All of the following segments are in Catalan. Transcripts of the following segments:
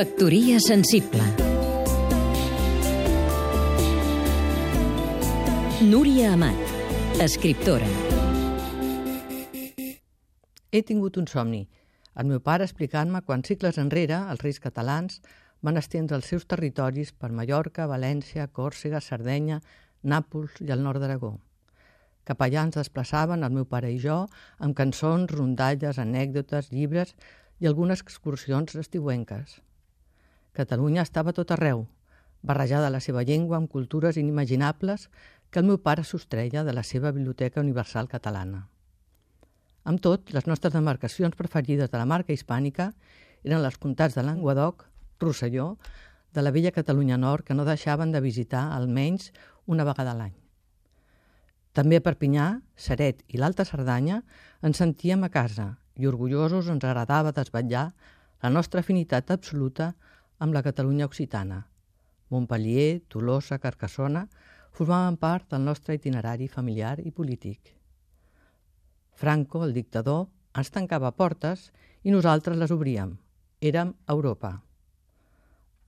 Factoria sensible Núria Amat, escriptora He tingut un somni. El meu pare explicant-me quan segles enrere els reis catalans van estendre els seus territoris per Mallorca, València, Còrsega, Sardenya, Nàpols i el nord d'Aragó. Cap allà ens desplaçaven, el meu pare i jo, amb cançons, rondalles, anècdotes, llibres i algunes excursions estiuenques. Catalunya estava tot arreu, barrejada la seva llengua amb cultures inimaginables que el meu pare sostreia de la seva Biblioteca Universal Catalana. Amb tot, les nostres demarcacions preferides de la marca hispànica eren les comtats de Languedoc, Rosselló, de la vella Catalunya Nord, que no deixaven de visitar almenys una vegada a l'any. També a Perpinyà, Seret i l'Alta Cerdanya ens sentíem a casa i orgullosos ens agradava desvetllar la nostra afinitat absoluta amb la Catalunya occitana. Montpellier, Tolosa, Carcassona formaven part del nostre itinerari familiar i polític. Franco, el dictador, ens tancava portes i nosaltres les obríem. Érem Europa.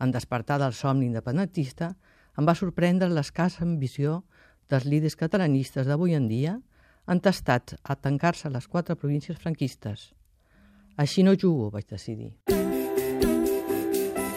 En despertar del somni independentista, em va sorprendre l'escassa ambició dels líders catalanistes d'avui en dia entestats a tancar-se les quatre províncies franquistes. Així no jugo, vaig decidir.